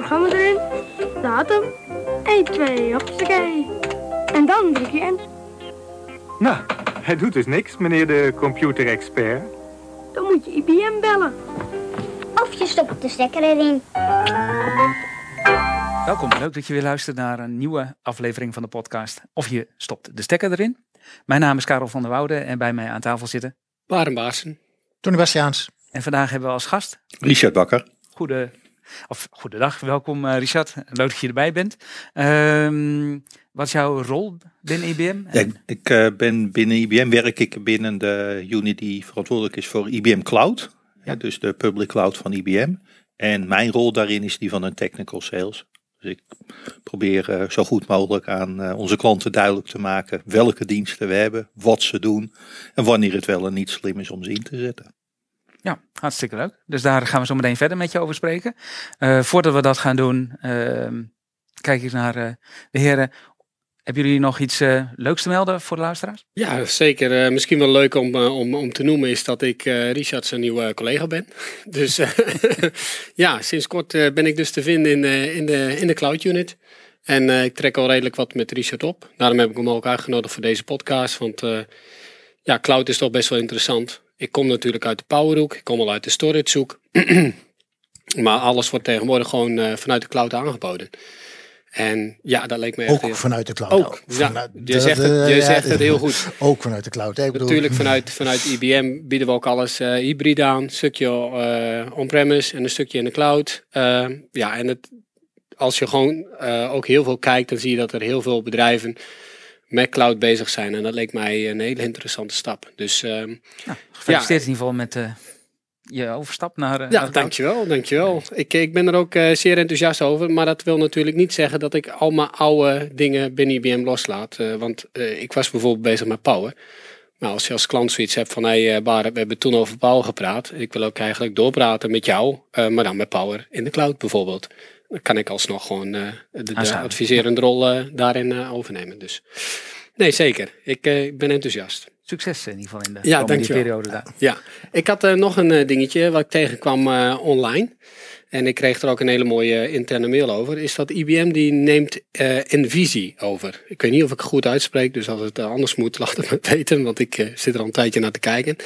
programma erin, datum, 1, 2, hoppakee. En dan druk je in. Nou, hij doet dus niks, meneer de computerexpert. Dan moet je IBM bellen. Of je stopt de stekker erin. Welkom, leuk dat je weer luistert naar een nieuwe aflevering van de podcast. Of je stopt de stekker erin. Mijn naam is Karel van der Woude en bij mij aan tafel zitten. Waren Baasen. Tony Bastiaans. En vandaag hebben we als gast. Richard Bakker. Goede, of goedendag, welkom uh, Richard. Leuk dat je erbij bent. Uh, wat is jouw rol binnen IBM? Ja, ik uh, ben binnen IBM, werk ik binnen de unit die verantwoordelijk is voor IBM Cloud. Ja. dus de public cloud van IBM. En mijn rol daarin is die van een technical sales. Dus ik probeer uh, zo goed mogelijk aan uh, onze klanten duidelijk te maken welke diensten we hebben, wat ze doen en wanneer het wel en niet slim is om ze in te zetten. Ja, hartstikke leuk. Dus daar gaan we zo meteen verder met je over spreken. Uh, voordat we dat gaan doen, ehm, kijk ik naar de heren. Hebben jullie nog iets uh, leuks te melden voor de luisteraars? Ja, zeker. Misschien wel leuk om, om, om te noemen is dat ik Richard zijn nieuwe collega ben. Dus ja, sinds kort ben ik dus te vinden in, in, de, in de Cloud Unit. En ik trek al redelijk wat met Richard op. Daarom heb ik hem ook uitgenodigd voor deze podcast. Want ja, cloud is toch best wel interessant. Ik kom natuurlijk uit de powerhoek. Ik kom al uit de storagehoek. maar alles wordt tegenwoordig gewoon vanuit de cloud aangeboden. En ja, dat leek me echt Ook heel... vanuit de cloud. Ook, ja, je zegt het, je zegt het heel goed. Ook vanuit de cloud. Hè? Ik bedoel... Natuurlijk vanuit, vanuit IBM bieden we ook alles uh, hybride aan. Een stukje uh, on-premise en een stukje in de cloud. Uh, ja, en het, als je gewoon ook heel veel kijkt, dan zie je dat er heel veel bedrijven met cloud bezig zijn. En dat leek mij een hele interessante stap. Dus, nou, gefeliciteerd ja, in ieder geval met je overstap naar. Uh, ja, naar dankjewel, dankjewel. Ik, ik ben er ook uh, zeer enthousiast over, maar dat wil natuurlijk niet zeggen dat ik al mijn oude dingen binnen IBM loslaat. Uh, want ik was bijvoorbeeld bezig met Power. Maar als je als klant zoiets hebt van, hé hey, we hebben toen over Power gepraat. Ik wil ook eigenlijk doorpraten met jou, maar dan met Power in de cloud bijvoorbeeld. Dan kan ik alsnog gewoon de, de adviserende rol daarin overnemen. Dus nee, zeker. Ik ben enthousiast. Succes in ieder geval in de ja, komende periode daar. Ja, ik had uh, nog een uh, dingetje wat ik tegenkwam uh, online. En ik kreeg er ook een hele mooie interne mail over. Is dat IBM die neemt Envisie over. Ik weet niet of ik het goed uitspreek. Dus als het anders moet, laat het me weten. Want ik zit er al een tijdje naar te kijken.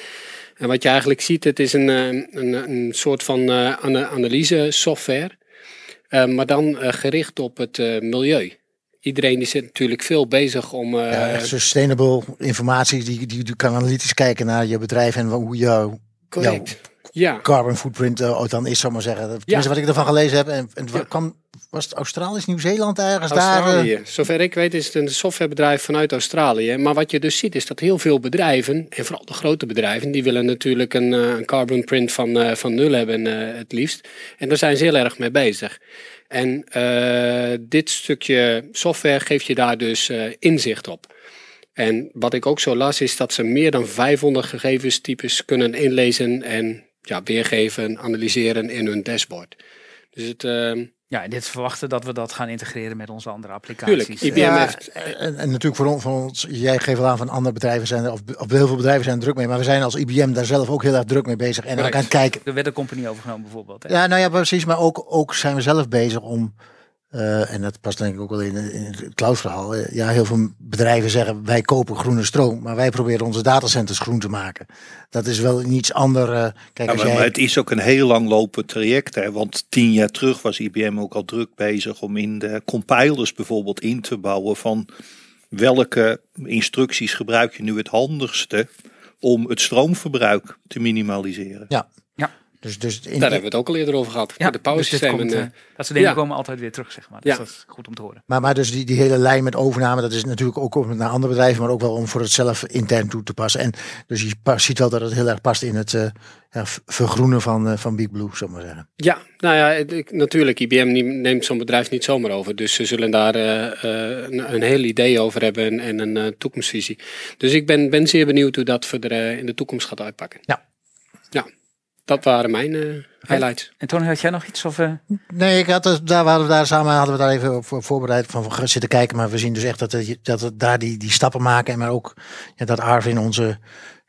En wat je eigenlijk ziet, het is een, een, een soort van analyse software. Maar dan gericht op het milieu iedereen zit natuurlijk veel bezig om. Uh, ja, sustainable informatie, die, die, die kan analytisch kijken naar je bedrijf en hoe jouw, jouw ja. carbon footprint uh, dan is, zal maar zeggen. Tenminste, ja. wat ik ervan gelezen heb. En, en ja. kwam, was het Australisch, Nieuw-Zeeland ergens Australië. daar? Uh... Zover ik weet is het een softwarebedrijf vanuit Australië. Maar wat je dus ziet is dat heel veel bedrijven, en vooral de grote bedrijven, die willen natuurlijk een, een carbon print van, van nul hebben het liefst. En daar zijn ze heel erg mee bezig. En uh, dit stukje software geeft je daar dus uh, inzicht op. En wat ik ook zo las is dat ze meer dan 500 gegevenstypes kunnen inlezen en ja, weergeven, analyseren in hun dashboard. Dus het, uh, ja, en dit verwachten dat we dat gaan integreren met onze andere applicaties. Tuurlijk, IBM ja, heeft... En, en, natuurlijk voor ons, voor ons, jij geeft wel aan van andere bedrijven zijn er, of, of heel veel bedrijven zijn er druk mee, maar we zijn als IBM daar zelf ook heel erg druk mee bezig en aan het kijken. Er werd een compagnie overgenomen bijvoorbeeld. Hè? Ja, nou ja, precies, maar ook, ook zijn we zelf bezig om uh, en dat past denk ik ook wel in, in het cloud-verhaal. Ja, heel veel bedrijven zeggen wij kopen groene stroom, maar wij proberen onze datacenters groen te maken. Dat is wel iets anders. Uh, kijk, ja, maar, jij... maar, het is ook een heel lang lopend traject. Hè? Want tien jaar terug was IBM ook al druk bezig om in de compilers bijvoorbeeld in te bouwen van welke instructies gebruik je nu het handigste om het stroomverbruik te minimaliseren. Ja, dus, dus in, Daar hebben we het ook al eerder over gehad. Ja, de powersystemen. Dus uh, dat soort dingen ja. komen altijd weer terug, zeg maar. Dus ja. dat is goed om te horen. Maar, maar dus die, die hele lijn met overname, dat is natuurlijk ook om naar andere bedrijven, maar ook wel om voor het zelf intern toe te passen. En dus je ziet wel dat het heel erg past in het uh, ja, vergroenen van, uh, van Big Blue, zou maar zeggen. Ja, nou ja, ik, natuurlijk, IBM neemt zo'n bedrijf niet zomaar over. Dus ze zullen daar een, een heel idee over hebben en een toekomstvisie. Dus ik ben, ben zeer benieuwd hoe dat verder in de toekomst gaat uitpakken. Ja. Ja dat waren mijn uh, highlights. En Tony, had jij nog iets? Of, uh... Nee, ik had, daar waren we daar samen hadden we daar even op voorbereid van zitten kijken. Maar we zien dus echt dat, dat, dat daar die, die stappen maken. En maar ook ja, dat Arvin onze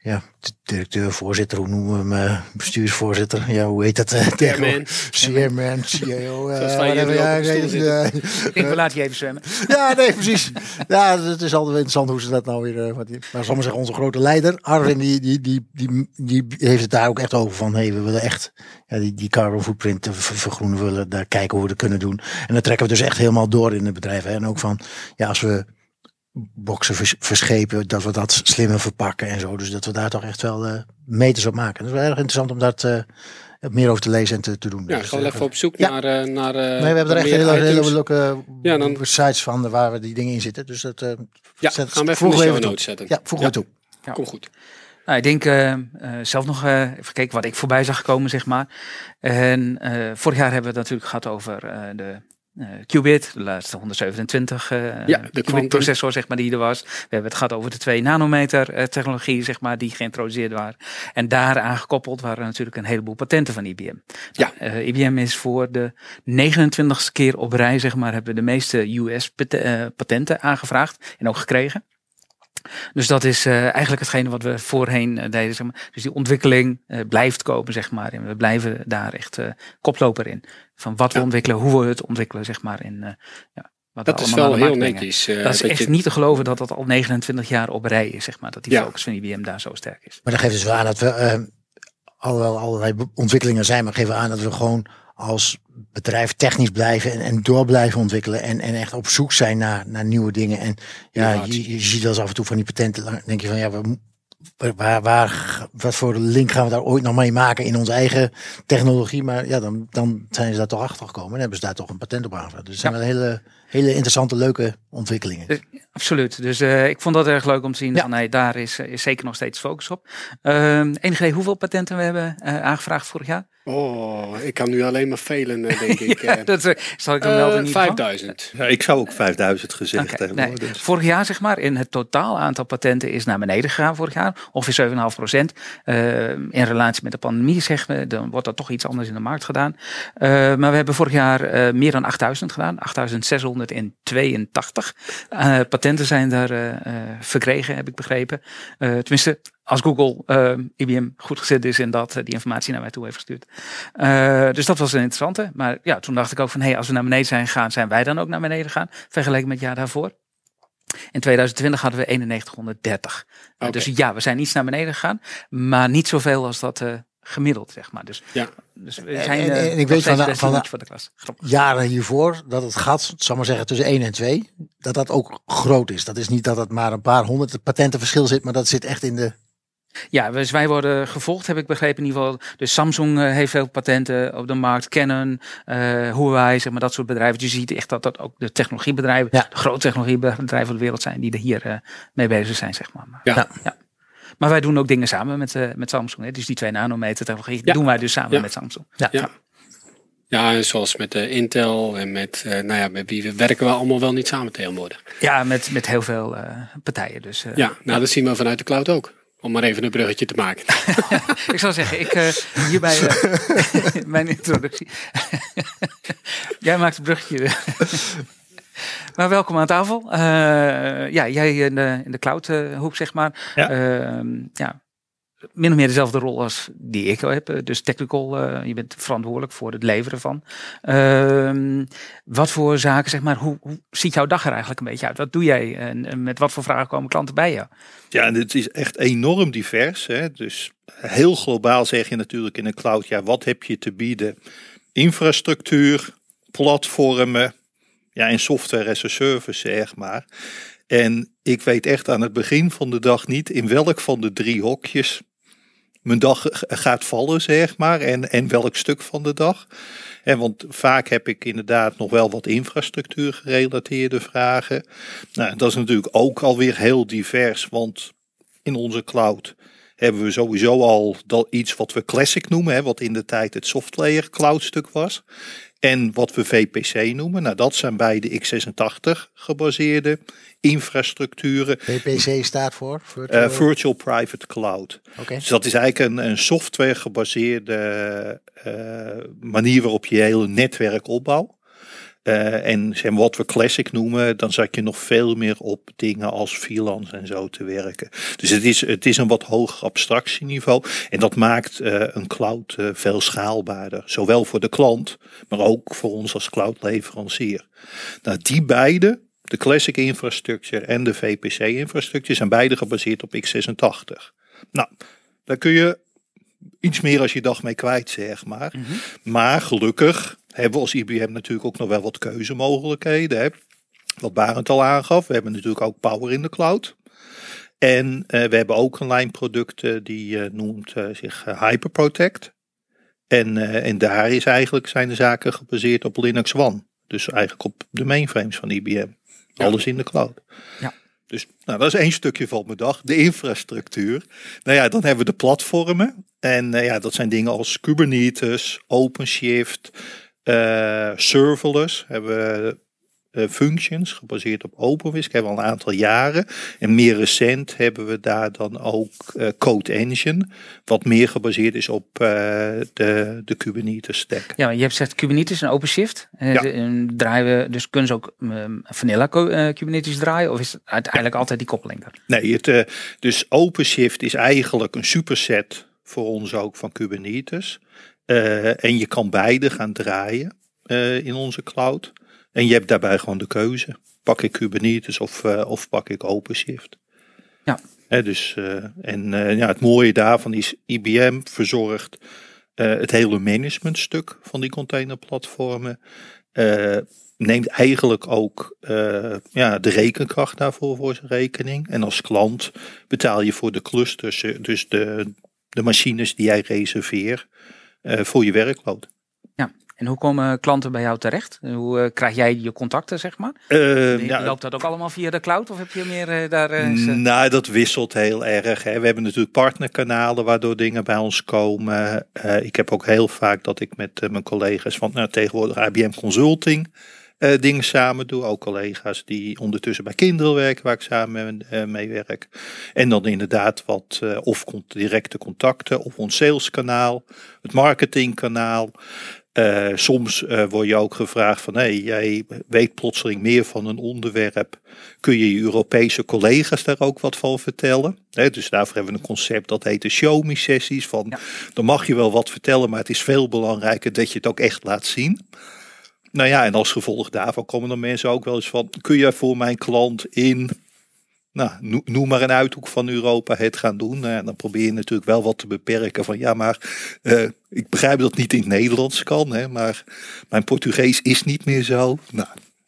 ja, directeur, voorzitter, hoe noemen we hem? eh, bestuursvoorzitter. Ja, hoe heet dat? eh? Chairman. Chairman, CEO. eh, ik laten je even zwemmen. ja, nee, precies. Ja, het is altijd interessant hoe ze dat nou weer. eh, wat maar maar zeggen, onze grote leider, Arvin, die, die, die, die, die heeft het daar ook echt over van. Hé, we willen echt ja, die, die carbon footprint ver- vergroenen, we willen daar kijken hoe we dat kunnen doen. En dat trekken we dus echt helemaal door in het bedrijf. Hè. En ook van, ja, als we boksen vers- verschepen, dat we dat slimmer verpakken en zo. Dus dat we daar toch echt wel eh, meters op maken. Dat is wel erg interessant om daar eh, meer over te lezen en te, te doen. Ja, Dus, gewoon eh, even op zoek Ja. naar, eh, naar eh, Nee, we hebben er echt meer hele, hele leuke Ja, dan- sites van waar we die dingen in zitten. Dus dat eh, Ja, zet- gaan we even de show notes zetten. Ja, voegen Ja. we toe. Ja. Kom goed. Nou, ik denk eh, eh, zelf nog eh, even kijken wat ik voorbij zag komen, zeg maar. En eh, vorig jaar hebben we het natuurlijk gehad over eh, de qubit, de laatste 127 eh Ja, de qubit quantum. processor, zeg maar, die er was. We hebben het gehad over de 2 nanometer eh, technologie, zeg maar, die geïntroduceerd waren. En daar aangekoppeld waren natuurlijk een heleboel patenten van IBM. Ja. Nou, eh, IBM is voor de 29ste keer op rij, zeg maar, hebben we de meeste US-patenten aangevraagd en ook gekregen. Dus dat is eh, eigenlijk hetgene wat we voorheen eh, deden. Zeg maar. Dus die ontwikkeling eh, blijft komen, zeg maar. En we blijven daar echt eh, koploper in. Van wat we Ja. ontwikkelen, hoe we het ontwikkelen, zeg maar. In, eh, ja, wat we Dat is allemaal wel heel netjes. eh, Dat is echt je- niet te geloven dat dat al 29 jaar op rij is, zeg maar. Dat die Ja. focus van IBM daar zo sterk is. Maar dat geeft dus wel aan dat we, eh, alhoewel allerlei ontwikkelingen zijn, maar geven we aan dat we gewoon als bedrijf technisch blijven en, en door blijven ontwikkelen. En, en echt op zoek zijn naar, naar nieuwe dingen. En ja, je, je ziet eens af en toe van die patenten. denk je van ja, we, waar, waar, wat voor link gaan we daar ooit nog mee maken in onze eigen technologie? Maar ja, dan, dan zijn ze daar toch achter gekomen en hebben ze daar toch een patent op aangevraagd. Dus het zijn wel hele, hele interessante, leuke ontwikkelingen. Dus, absoluut. Dus eh, ik vond dat erg leuk om te zien. Ja. Van, nee, daar is, eh, is zeker nog steeds focus op. Ehm enig idee hoeveel patenten we hebben eh, aangevraagd vorig jaar? Oh, ik kan nu alleen maar velen, denk ik. dat zal ik dan ieder geval. 5000. Ja, ik zou ook 5000 gezegd hebben. nee. hoor, dus. Vorig jaar, zeg maar, in het totaal aantal patenten is naar beneden gegaan vorig jaar. Ongeveer 7,5 procent. Eh, in relatie met de pandemie, zeggen we, dan wordt dat toch iets anders in de markt gedaan. Eh, maar we hebben vorig jaar eh, meer dan 8000 gedaan. 8682 Eh, patenten zijn daar verkregen, heb ik begrepen. Tenminste, als Google IBM goed gezet is en dat die informatie naar mij toe heeft gestuurd. Dus dat was een interessante. Maar ja, toen dacht ik ook van, hé, hey, als we naar beneden zijn gegaan, zijn wij dan ook naar beneden gegaan, vergeleken met het jaar daarvoor. In 2020 hadden we 9130. Uh, Oké. Dus ja, we zijn iets naar beneden gegaan, maar niet zoveel als dat eh, gemiddeld, zeg maar. Dus, Ja. dus we En- zijn en- eh, en ik weet van de- van de- jongetje voor de klas. Grappig. jaren hiervoor, dat het gat, zal maar zeggen, tussen 1 en 2, dat dat ook groot is. Dat is niet dat het maar een paar honderd patenten verschil zit, maar dat zit echt in de... Ja, dus wij worden gevolgd, heb ik begrepen in ieder geval. Dus Samsung eh, heeft veel patenten op de markt, Canon, eh Huawei, zeg maar dat soort bedrijven. Dus je ziet echt dat dat ook de technologiebedrijven, Ja. de grote technologiebedrijven van de wereld zijn die er hier eh, mee bezig zijn, zeg maar. Maar, Ja. maar wij doen ook dingen samen met, eh, met Samsung. Hè. Dus die 2 nanometer technologie Ja. doen wij dus samen Ja. met Samsung. Ja. Ja. Ja, zoals met de Intel en met, eh, nou ja, met wie we werken we allemaal wel niet samen tegenwoordig. Ja, met, met heel veel eh, partijen. Dus eh, Ja, nou dat zien we vanuit de cloud ook. Om maar even een bruggetje te maken. ik zou zeggen, ik eh, hierbij eh, mijn introductie. jij maakt het bruggetje. maar welkom aan tafel. Eh, ja, jij in de, in de cloud eh, hoek, zeg maar. Ja. Ehm, ja, min of meer dezelfde rol als die ik heb. eh, Dus technical, eh, je bent verantwoordelijk voor het leveren van. Ehm, wat voor zaken, zeg maar, hoe, hoe ziet jouw dag er eigenlijk een beetje uit? Wat doe jij en, met wat voor vragen komen klanten bij jou? Ja, en het is echt enorm divers. Hè? Dus heel globaal zeg je natuurlijk in een cloud, ja, wat heb je te bieden? Infrastructuur, platformen, ja, en software as a service, zeg maar. En ik weet echt aan het begin van de dag niet in welk van de drie hokjes mijn dag gaat vallen, zeg maar. En, en welk stuk van de dag. En want vaak heb ik inderdaad nog wel wat infrastructuur gerelateerde vragen. Nou, dat is natuurlijk ook alweer heel divers, want in onze cloud hebben we sowieso al dat iets wat we classic noemen, hè, wat in de tijd het software cloud stuk was. En wat we VPC noemen. Nou, dat zijn beide x86 gebaseerde infrastructuren. VPC staat voor? Virtual, eh, Virtual Private Cloud. Oké. Dus dat is eigenlijk een, een software gebaseerde eh, manier waarop je je hele netwerk opbouwt. Eh, en wat we classic noemen, dan zat je nog veel meer op dingen als freelance en zo te werken. Dus het is, het is een wat hoger abstractieniveau. En dat maakt eh, een cloud eh, veel schaalbaarder. Zowel voor de klant, maar ook voor ons als cloudleverancier. Nou, die beide, de classic infrastructure en de VPC infrastructure, zijn beide gebaseerd op x86. Nou, daar kun je iets meer als je dag mee kwijt, zeg maar. Maar gelukkig hebben we als IBM natuurlijk ook nog wel wat keuzemogelijkheden. Hè. Wat Barend al aangaf, we hebben natuurlijk ook Power in de Cloud. En eh, we hebben ook een lijn producten die eh, noemt eh, zich Hyperprotect. En, en daar is eigenlijk, zijn de zaken gebaseerd op Linux One. Dus eigenlijk op de mainframes van IBM. Alles in de cloud. Ja. Dus nou, dat is één stukje van mijn dag. De infrastructuur. Nou ja, dan hebben we de platformen. En eh, ja, dat zijn dingen als Kubernetes, OpenShift, eh serverless. Hebben we functions gebaseerd op OpenWhisk. Hebben we al een aantal jaren. En meer recent hebben we daar dan ook eh, Code Engine. Wat meer gebaseerd is op eh, de, de Kubernetes stack. Ja, je hebt gezegd Kubernetes en OpenShift. Ja. draaien we, dus kunnen ze ook um, vanilla eh, Kubernetes draaien? Of is het uiteindelijk altijd die koppeling er? Nee, het, eh, dus OpenShift is eigenlijk een superset voor ons ook van Kubernetes. Eh, en je kan beide gaan draaien eh, in onze cloud. En je hebt daarbij gewoon de keuze. Pak ik Kubernetes of, eh, of pak ik OpenShift? Ja. Dus, eh, en eh, ja, het mooie daarvan is IBM verzorgt het hele managementstuk van die containerplatformen. Neemt eigenlijk ook ja, de rekenkracht daarvoor voor zijn rekening. En als klant betaal je voor de clusters, dus de, de machines die jij reserveert voor je werkload. En hoe komen klanten bij jou terecht? Hoe eh, krijg jij je contacten, zeg maar? Eh, ja, Loopt dat ook allemaal via de cloud? Of heb je meer eh, daar... eh, Nou, dat wisselt heel erg. Hè. We hebben natuurlijk partnerkanalen waardoor dingen bij ons komen. Ik heb ook heel vaak dat ik met mijn collega's van nou, tegenwoordig IBM Consulting dingen samen doe. Ook collega's die ondertussen bij Kindle werken, waar ik samen mee werk. En dan inderdaad wat of directe contacten of ons saleskanaal, het marketingkanaal. Eh, soms eh, word je ook gevraagd van, hey, jij weet plotseling meer van een onderwerp. Kun je je Europese collega's daar ook wat van vertellen? Hè, dus daarvoor hebben we een concept dat heet de show me sessies. Van, Ja. Dan mag je wel wat vertellen, maar het is veel belangrijker dat je het ook echt laat zien. Nou ja, en als gevolg daarvan komen dan mensen ook wel eens van, kun je voor mijn klant in, nou, no- noem maar een uithoek van Europa het gaan doen. Nou ja, dan probeer je natuurlijk wel wat te beperken van, ja, maar eh, ik begrijp dat het niet in het Nederlands kan, hè, maar mijn Portugees is niet meer zo. Nou,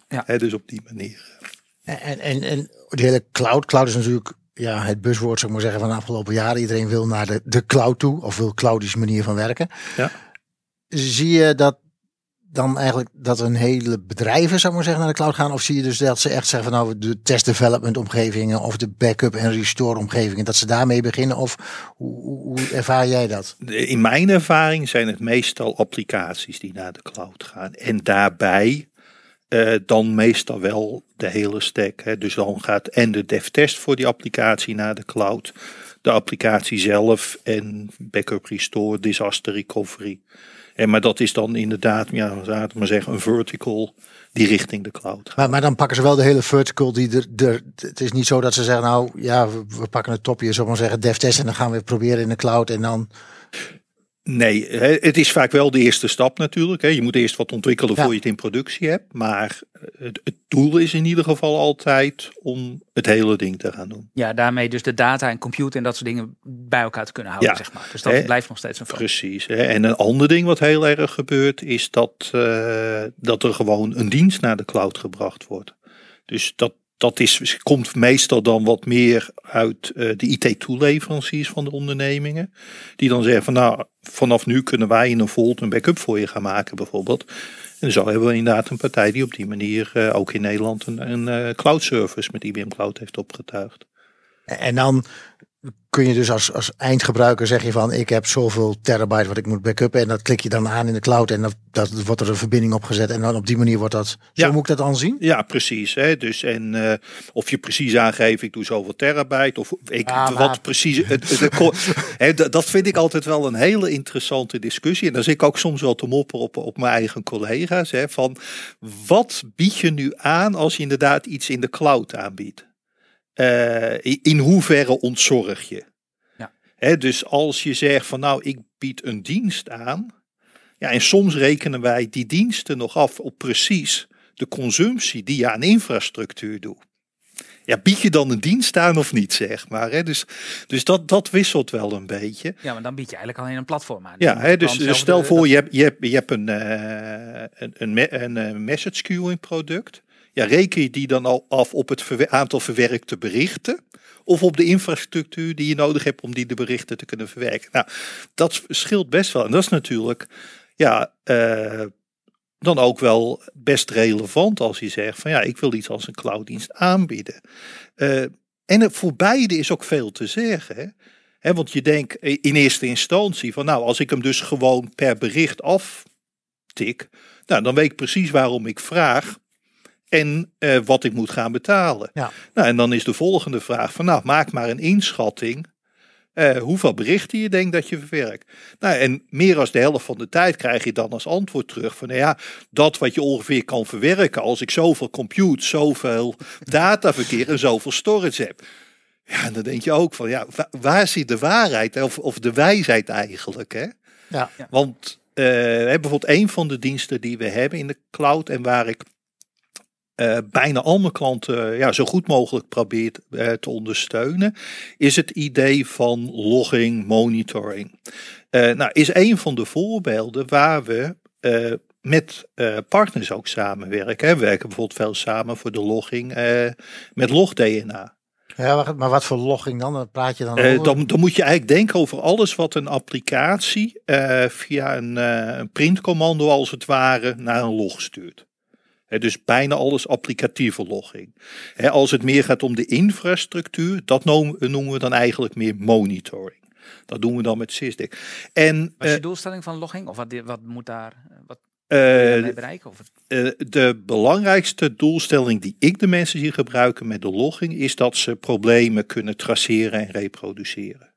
Ja. hè, dus op die manier. En, en, en, en de hele cloud. Cloud is natuurlijk ja, het buswoord, zou ik maar zeggen, van de afgelopen jaren. Iedereen wil naar de, de cloud toe, of wil cloudische manier van werken. Ja. Zie je dat dan eigenlijk dat een hele bedrijven, zou ik maar zeggen, naar de cloud gaan? Of zie je dus dat ze echt zeggen van nou, de test development omgevingen of de backup en restore omgevingen, dat ze daarmee beginnen? Of hoe, hoe, ervaar jij dat? In mijn ervaring zijn het meestal applicaties die naar de cloud gaan. En daarbij eh, dan meestal wel de hele stack. Hè. Dus dan gaat en de devtest voor die applicatie naar de cloud. De applicatie zelf en backup restore, disaster recovery. En maar dat is dan inderdaad, ja, laten we maar zeggen, een vertical die richting de cloud. Maar, maar dan pakken ze wel de hele vertical die er, er. Het is niet zo dat ze zeggen, nou ja, we, pakken het topje, we maar zeggen, devtest en dan gaan we proberen in de cloud en dan. Nee, het is vaak wel de eerste stap natuurlijk. Je moet eerst wat ontwikkelen Ja. voor je het in productie hebt. Maar het, het doel is in ieder geval altijd om het hele ding te gaan doen. Ja, daarmee dus de data en computer en dat soort dingen bij elkaar te kunnen houden, Ja. zeg maar. Dus dat blijft nog steeds een focus. Precies. En een ander ding wat heel erg gebeurt is dat, eh, dat er gewoon een dienst naar de cloud gebracht wordt. Dus dat, dat is, komt meestal dan wat meer uit eh, de IT-toeleveranciers van de ondernemingen. Die dan zeggen van nou, vanaf nu kunnen wij in een Volt een backup voor je gaan maken bijvoorbeeld. En zo hebben we inderdaad een partij die op die manier eh, ook in Nederland een, een eh, cloud service met IBM Cloud heeft opgetuigd. En dan kun je dus als, als eindgebruiker zeg je van ik heb zoveel terabyte wat ik moet backuppen en dat klik je dan aan in de cloud en dat, dat wordt er een verbinding opgezet en dan op die manier wordt dat, zo Ja. moet ik dat dan zien? Ja, precies. Hè? Dus, en eh, of je precies aangeeft, ik doe zoveel terabyte. Of ik, Ja, wat maar- precies. Het, het- het- hè, dat, dat vind ik altijd wel een hele interessante discussie. En dan zit ik ook soms wel te mopperen op, op mijn eigen collega's. Hè, van wat bied je nu aan als je inderdaad iets in de cloud aanbiedt? Eh, in, hoeverre ontzorg je? Ja. Hè, dus als je zegt van nou, ik bied een dienst aan. Ja, en soms rekenen wij die diensten nog af op precies de consumptie die je aan infrastructuur doet. Ja, bied je dan een dienst aan of niet, zeg maar. Hè? Dus, dus dat, dat wisselt wel een beetje. Ja, maar dan bied je eigenlijk alleen een platform aan. Ja, hè, dus, dus stel de- voor, dat- je hebt, je hebt, je hebt een, eh, een, een, een, eh, message queuing product. Ja, reken je die dan al af op het aantal verwerkte berichten? Of op de infrastructuur die je nodig hebt om die de berichten te kunnen verwerken? Nou, dat scheelt best wel. En dat is natuurlijk, ja, eh, dan ook wel best relevant als je zegt van ja, ik wil iets als een clouddienst aanbieden. Eh, en voor beide is ook veel te zeggen. Hè, want je denkt in eerste instantie van nou, als ik hem dus gewoon per bericht aftik, nou, dan weet ik precies waarom ik vraag en eh, wat ik moet gaan betalen. Ja. Nou, en dan is de volgende vraag van nou, maak maar een inschatting eh, hoeveel berichten je denkt dat je verwerkt. Nou, en meer dan de helft van de tijd krijg je dan als antwoord terug van nou ja, dat wat je ongeveer kan verwerken als ik zoveel compute, zoveel dataverkeer en zoveel storage heb. Ja, en dan denk je ook van ja, wa- waar zit de waarheid of, of de wijsheid eigenlijk? Hè? Ja. Ja. Want eh, hè, bijvoorbeeld een van de diensten die we hebben in de cloud en waar ik eh, bijna al mijn klanten ja, zo goed mogelijk probeer eh, te ondersteunen, is het idee van logging, monitoring. Eh, nou, is een van de voorbeelden waar we eh, met eh, partners ook samenwerken. hè. We werken bijvoorbeeld veel samen voor de logging eh, met logDNA. Ja, maar wat voor logging dan? Dan praat je dan Eh, over? dan, dan moet je eigenlijk denken over alles wat een applicatie eh, via een, eh, een printcommando als het ware naar een log stuurt. Dus bijna alles applicatieve logging. Als het meer gaat om de infrastructuur, dat noemen, we dan eigenlijk meer monitoring. Dat doen we dan met Sysdig. En Wat is eh, je doelstelling van logging? Of wat, wat moet daar eh, wat eh, bereiken? Of eh, de belangrijkste doelstelling die ik de mensen zie gebruiken met de logging is dat ze problemen kunnen traceren en reproduceren.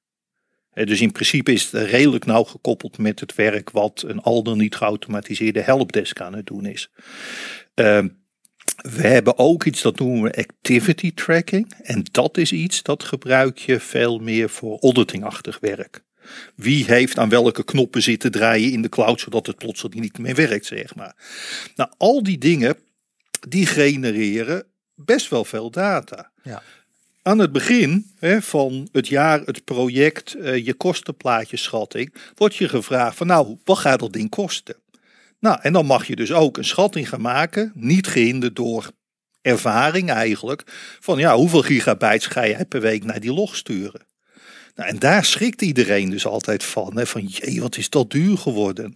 Eh, dus in principe is het redelijk nauw gekoppeld met het werk wat een al dan niet geautomatiseerde helpdesk aan het doen is. Ehm, we hebben ook iets dat noemen we activity tracking. En dat is iets dat gebruik je veel meer voor auditingachtig werk. Wie heeft aan welke knoppen zitten draaien in de cloud, zodat het plotseling niet meer werkt, zeg maar. Nou, al die dingen, die genereren best wel veel data. Ja. Aan het begin hè, van het jaar, het project, eh, je kostenplaatjeschatting, wordt je gevraagd van nou, wat gaat dat ding kosten? Nou, en dan mag je dus ook een schatting gaan maken, niet gehinderd door ervaring eigenlijk, van ja, hoeveel gigabytes ga jij per week naar die log sturen? Nou, en daar schrikt iedereen dus altijd van, hè, van jee, wat is dat duur geworden?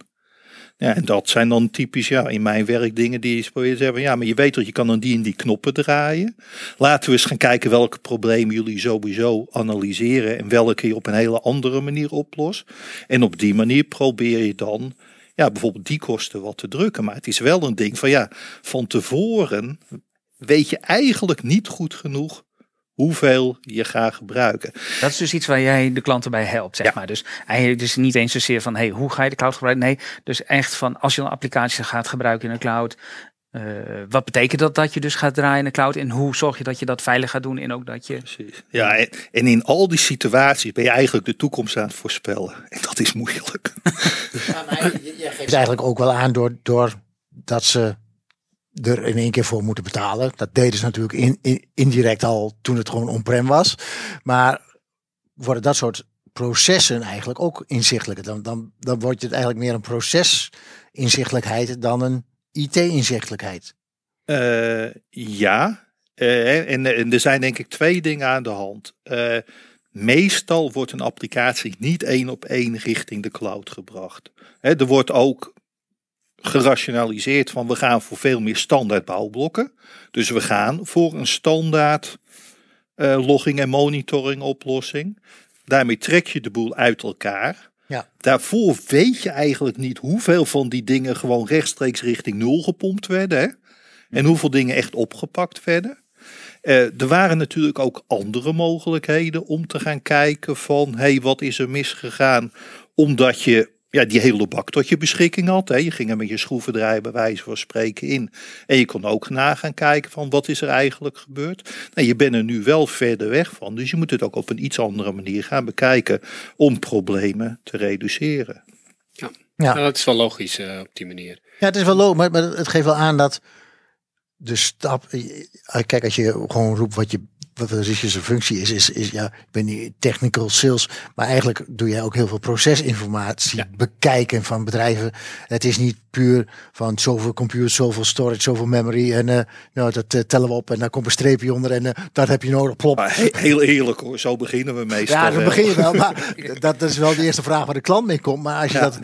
Ja, en dat zijn dan typisch, ja, in mijn werk dingen die je probeert te zeggen, ja, maar je weet dat je kan dan die en die knoppen draaien. Laten we eens gaan kijken welke problemen jullie sowieso analyseren en welke je op een hele andere manier oplost. En op die manier probeer je dan, ja, bijvoorbeeld die kosten wat te drukken. Maar het is wel een ding van, ja, van tevoren weet je eigenlijk niet goed genoeg hoeveel je gaat gebruiken. Dat is dus iets waar jij de klanten bij helpt, zeg Ja. maar. Dus eigenlijk dus niet eens zozeer van, hey, hoe ga je de cloud gebruiken? Nee, dus echt van, als je een applicatie gaat gebruiken in de cloud, eh, wat betekent dat dat je dus gaat draaien in de cloud? En hoe zorg je dat je dat veilig gaat doen en ook dat je... Precies. Ja, en, en in al die situaties ben je eigenlijk de toekomst aan het voorspellen. En dat is moeilijk. geeft eigenlijk ook wel aan door, door dat ze er in één keer voor moeten betalen. Dat deden ze natuurlijk in, in- indirect al toen het gewoon on-prem was. Maar worden dat soort processen eigenlijk ook inzichtelijker. Dan, dan, dan wordt het eigenlijk meer een procesinzichtelijkheid dan een IT-inzichtelijkheid. Eh, ja, Eh, en, er zijn denk ik twee dingen aan de hand. Eh, meestal wordt een applicatie niet één op één richting de cloud gebracht. Hè, er wordt ook gerationaliseerd van we gaan voor veel meer standaard bouwblokken. Dus we gaan voor een standaard logging en monitoring oplossing. Daarmee trek je de boel uit elkaar. Ja. Daarvoor weet je eigenlijk niet hoeveel van die dingen gewoon rechtstreeks richting nul gepompt werden. Hè? En hoeveel dingen echt opgepakt werden. Eh, er waren natuurlijk ook andere mogelijkheden om te gaan kijken van, hé, hey, wat is er misgegaan? Omdat je ja, die hele bak tot je beschikking had. Hè. Je ging er met je schroevendraaier bij wijze van spreken in. En je kon ook na gaan kijken van wat is er eigenlijk gebeurd. Nou, je bent er nu wel verder weg van. Dus je moet het ook op een iets andere manier gaan bekijken om problemen te reduceren. Ja, Ja. Nou, dat is wel logisch eh, op die manier. Ja, het is wel logisch, maar, maar het geeft wel aan dat de stap. eh, Kijk, als je gewoon roept wat je wat precies je zijn functie is, is, is ja, ik ben niet technical sales, maar eigenlijk doe jij ook heel veel procesinformatie Ja. bekijken van bedrijven. Het is niet puur van zoveel computer, zoveel storage, zoveel memory en eh, nou, dat eh, tellen we op en daar komt een streepje onder en eh, dat heb je nodig. Plop. Maar he- heel eerlijk hoor, zo beginnen we meestal. Ja, dan wel. begin je wel, maar dat, dat is wel de eerste vraag waar de klant mee komt. Maar als je Ja. dat,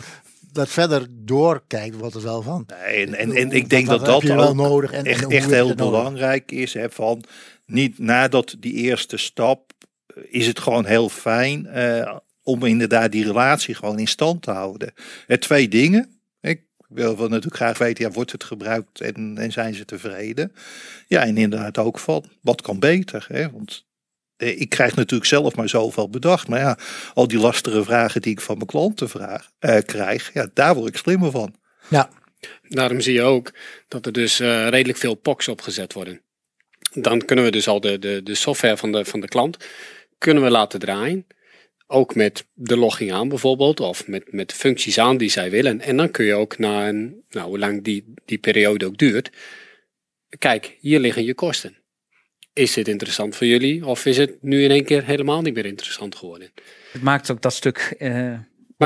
dat verder doorkijkt, wordt het wel van. Nee, en, en, en ik denk Wat- dat wat dat je wel ook nodig en- echt, en echt heel belangrijk is. Hè, van niet nadat die eerste stap eh, is het gewoon heel fijn eh, om inderdaad die relatie gewoon in stand te houden. Eh, twee dingen. Ik wil wel natuurlijk graag weten, ja, wordt het gebruikt en, en zijn ze tevreden? Ja, en inderdaad ook van, wat kan beter? Hè? Want eh, ik krijg natuurlijk zelf maar zoveel bedacht. Maar ja, al die lastige vragen die ik van mijn klanten vraag, eh, krijg, ja, daar word ik slimmer van. Ja, Daarom zie je ook dat er dus eh, redelijk veel POCs opgezet worden. Dan kunnen we dus al de, de, de software van de, van de klant kunnen we laten draaien. Ook met de logging aan bijvoorbeeld, of met, met functies aan die zij willen. En dan kun je ook na een, nou, hoe lang die, die periode ook duurt, kijk, hier liggen je kosten. Is dit interessant voor jullie? Of is het nu in één keer helemaal niet meer interessant geworden? Het maakt ook dat stuk eh,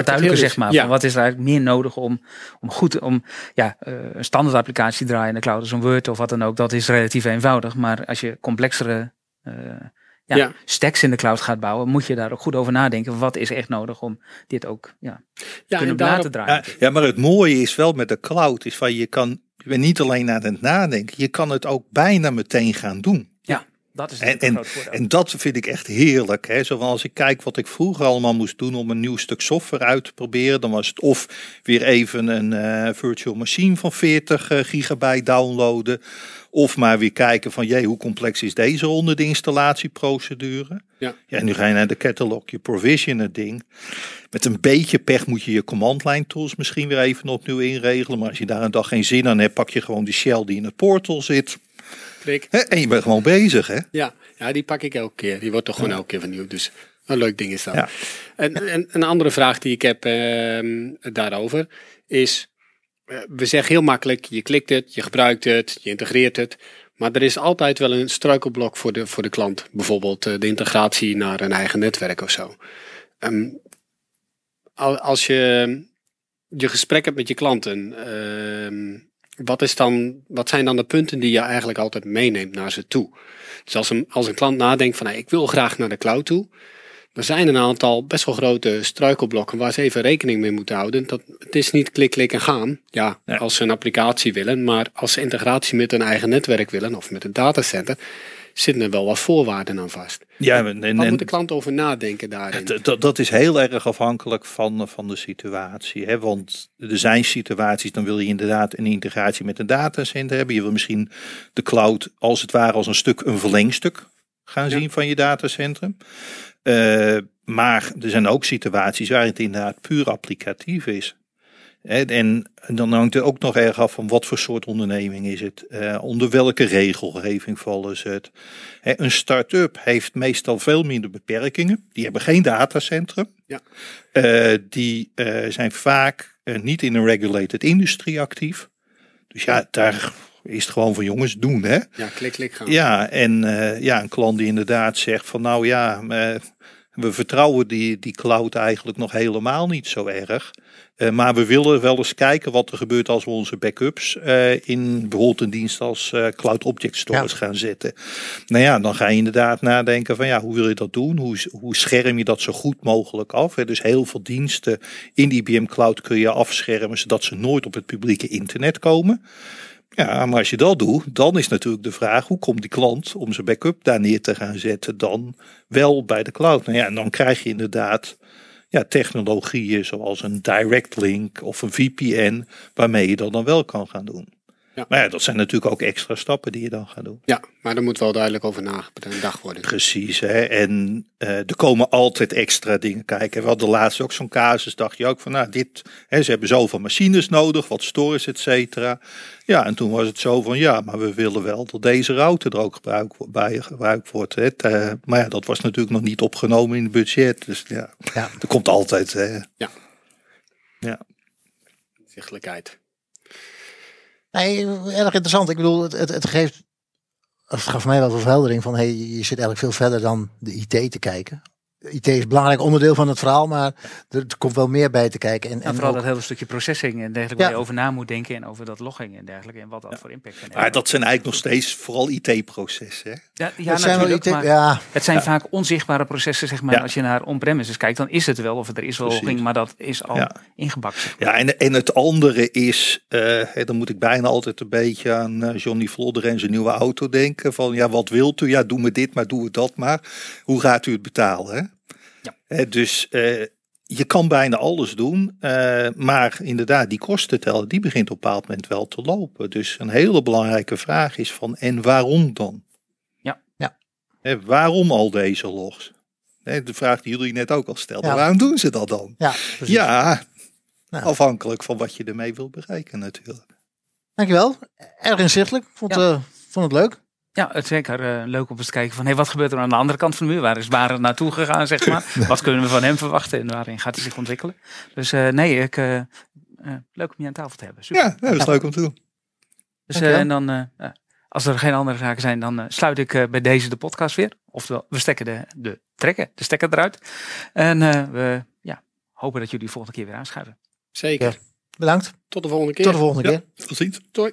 duidelijker, zeg dus- maar. ja. Van wat is er eigenlijk meer nodig om, om goed om ja, eh, een standaard applicatie te draaien in de cloud, zo'n Word of wat dan ook. Dat is relatief eenvoudig. Maar als je complexere eh, ja, Ja. stacks in de cloud gaat bouwen, moet je daar ook goed over nadenken. Wat is echt nodig om dit ook ja, Ja, kunnen en daarop- laten draaien? Ja, ja, maar het mooie is wel met de cloud, is van je kan, je bent niet alleen aan het nadenken, je kan het ook bijna meteen gaan doen. Dat is En, en, en dat vind ik echt heerlijk. Hè? Zoals ik kijk wat ik vroeger allemaal moest doen om een nieuw stuk software uit te proberen. Dan was het of weer even een eh, virtual machine van 40 eh, gigabyte downloaden. Of maar weer kijken van, jee, hoe complex is deze onder de installatieprocedure? Ja. ja, nu ga je naar de catalog, je provision het ding. Met een beetje pech moet je je command line tools misschien weer even opnieuw inregelen. Maar als je daar een dag geen zin aan hebt, pak je gewoon die shell die in het portal zit. En je bent gewoon bezig, hè? Ja, ja, die pak ik elke keer. Die wordt toch gewoon elke keer vernieuwd. Dus een leuk ding is dat. Ja. En, en een andere vraag die ik heb ehm, daarover is... eh, we zeggen heel makkelijk, je klikt het, je gebruikt het, je integreert het. Maar er is altijd wel een struikelblok voor de, voor de klant. Bijvoorbeeld eh, de integratie naar een eigen netwerk of zo. Ehm, al- als je je gesprek hebt met je klanten... ehm, wat, is dan, wat zijn dan de punten die je eigenlijk altijd meeneemt naar ze toe? Dus als een, als een klant nadenkt van hey, ik wil graag naar de cloud toe. Er zijn een aantal best wel grote struikelblokken waar ze even rekening mee moeten houden. Dat, het is niet klik, klik en gaan. Ja, Ja. als ze een applicatie willen. Maar als ze integratie met een eigen netwerk willen of met een datacenter. Zitten er wel wat voorwaarden aan vast. Ja, en, moet de klant over nadenken daarin? Dat, dat is heel erg afhankelijk van, van de situatie. Hè? Want er zijn situaties, dan wil je inderdaad een integratie met een datacenter hebben. Je wil misschien de cloud als het ware als een stuk, een verlengstuk gaan Ja. zien van je datacentrum. Eh, maar er zijn ook situaties waar het inderdaad puur applicatief is. En dan hangt het ook nog erg af van wat voor soort onderneming is het. Eh, onder welke regelgeving vallen ze het. Een start-up heeft meestal veel minder beperkingen. Die hebben geen datacentrum. Ja. Eh, die eh, zijn vaak niet in een regulated industrie actief. Dus ja, daar is het gewoon van jongens doen hè. Ja, klik, klik gaan. Ja, en ja, een klant die inderdaad zegt van nou ja, we vertrouwen die, die cloud eigenlijk nog helemaal niet zo erg. Eh, maar we willen wel eens kijken wat er gebeurt als we onze backups eh, in bijvoorbeeld een dienst als eh, Cloud Object Storage gaan zetten. Nou ja, dan ga je inderdaad nadenken van ja, hoe wil je dat doen? Hoe, hoe scherm je dat zo goed mogelijk af? Hè? Dus heel veel diensten in die IBM Cloud kun je afschermen zodat ze nooit op het publieke internet komen. Ja, maar als je dat doet, dan is natuurlijk de vraag: hoe komt die klant om zijn backup daar neer te gaan zetten dan wel bij de cloud? Nou ja, en dan krijg je inderdaad ja, technologieën zoals een direct link of een VPN, waarmee je dat dan wel kan gaan doen. Ja. Maar ja, dat zijn natuurlijk ook extra stappen die je dan gaat doen. Ja, maar daar moet wel duidelijk over nagedacht worden. Precies, hè? en eh, er komen altijd extra dingen kijken. We hadden laatst ook zo'n casus, dacht je ook van, nou, dit, hè, ze hebben zoveel machines nodig, wat storage, et cetera. Ja, en toen was het zo van, ja, maar we willen wel dat deze router er ook gebruik, bij gebruikt wordt. Hè? Eh, maar ja, dat was natuurlijk nog niet opgenomen in het budget. Dus ja, Ja. er komt altijd. Hè. Zichtelijkheid. Nee, erg interessant. Ik bedoel, het, het, geeft. Het gaf mij wel verheldering van hey, je zit eigenlijk veel verder dan de IT te kijken. IT is een belangrijk onderdeel van het verhaal, maar er, er komt wel meer bij te kijken. En, En en vooral ook- dat hele stukje processing en dergelijke, Ja. waar je over na moet denken en over dat logging en dergelijke en wat dat voor impact kan hebben. Maar dat zijn eigenlijk nog steeds vooral IT-processen. hè. ja, ja, het zijn wel IT maar ja, het zijn vaak onzichtbare processen, zeg maar. Ja. Als je naar on-premises kijkt, dan is het wel, of er is wel logging, maar dat is al Ja. ingebakken. zeg maar. Ja, en, en het andere is, eh, dan moet ik bijna altijd een beetje aan eh, Johnny Vlodder en zijn nieuwe auto denken. Van ja, wat wilt u? Ja, doe me dit, maar doe het dat maar. Hoe gaat u het betalen? Hè? Ja. Hè, dus eh, je kan bijna alles doen, eh, maar inderdaad, die kostenteller, die begint op een bepaald moment wel te lopen. Dus een hele belangrijke vraag is van, en waarom dan? Ja. Ja. Waarom al deze logs? De vraag die jullie net ook al stelden, Ja. waarom doen ze dat dan? ja, precies. Ja, afhankelijk van wat je ermee wil bereiken natuurlijk. Dankjewel. Erg inzichtelijk. Vond, Ja. eh, vond het leuk. Ja, het is zeker eh, leuk om eens te kijken van hey, wat gebeurt er aan de andere kant van de muur? Waar is Barend naartoe gegaan, zeg maar? wat kunnen we van hem verwachten en waarin gaat hij zich ontwikkelen? Dus eh, nee, ik, eh, eh, leuk om je aan tafel te hebben. Super. Ja, dat is leuk om te doen. Dus, en dan, eh, ja, als er geen andere zaken zijn, dan eh, sluit ik eh, bij deze de podcast weer. Oftewel, we stekken de, de trekken, de stekker eruit. En eh, we ja, hopen dat jullie volgende keer weer aanschuiven. Zeker. Bedankt. Tot de volgende keer. Tot de volgende Ja, keer. tot ziens. Doei.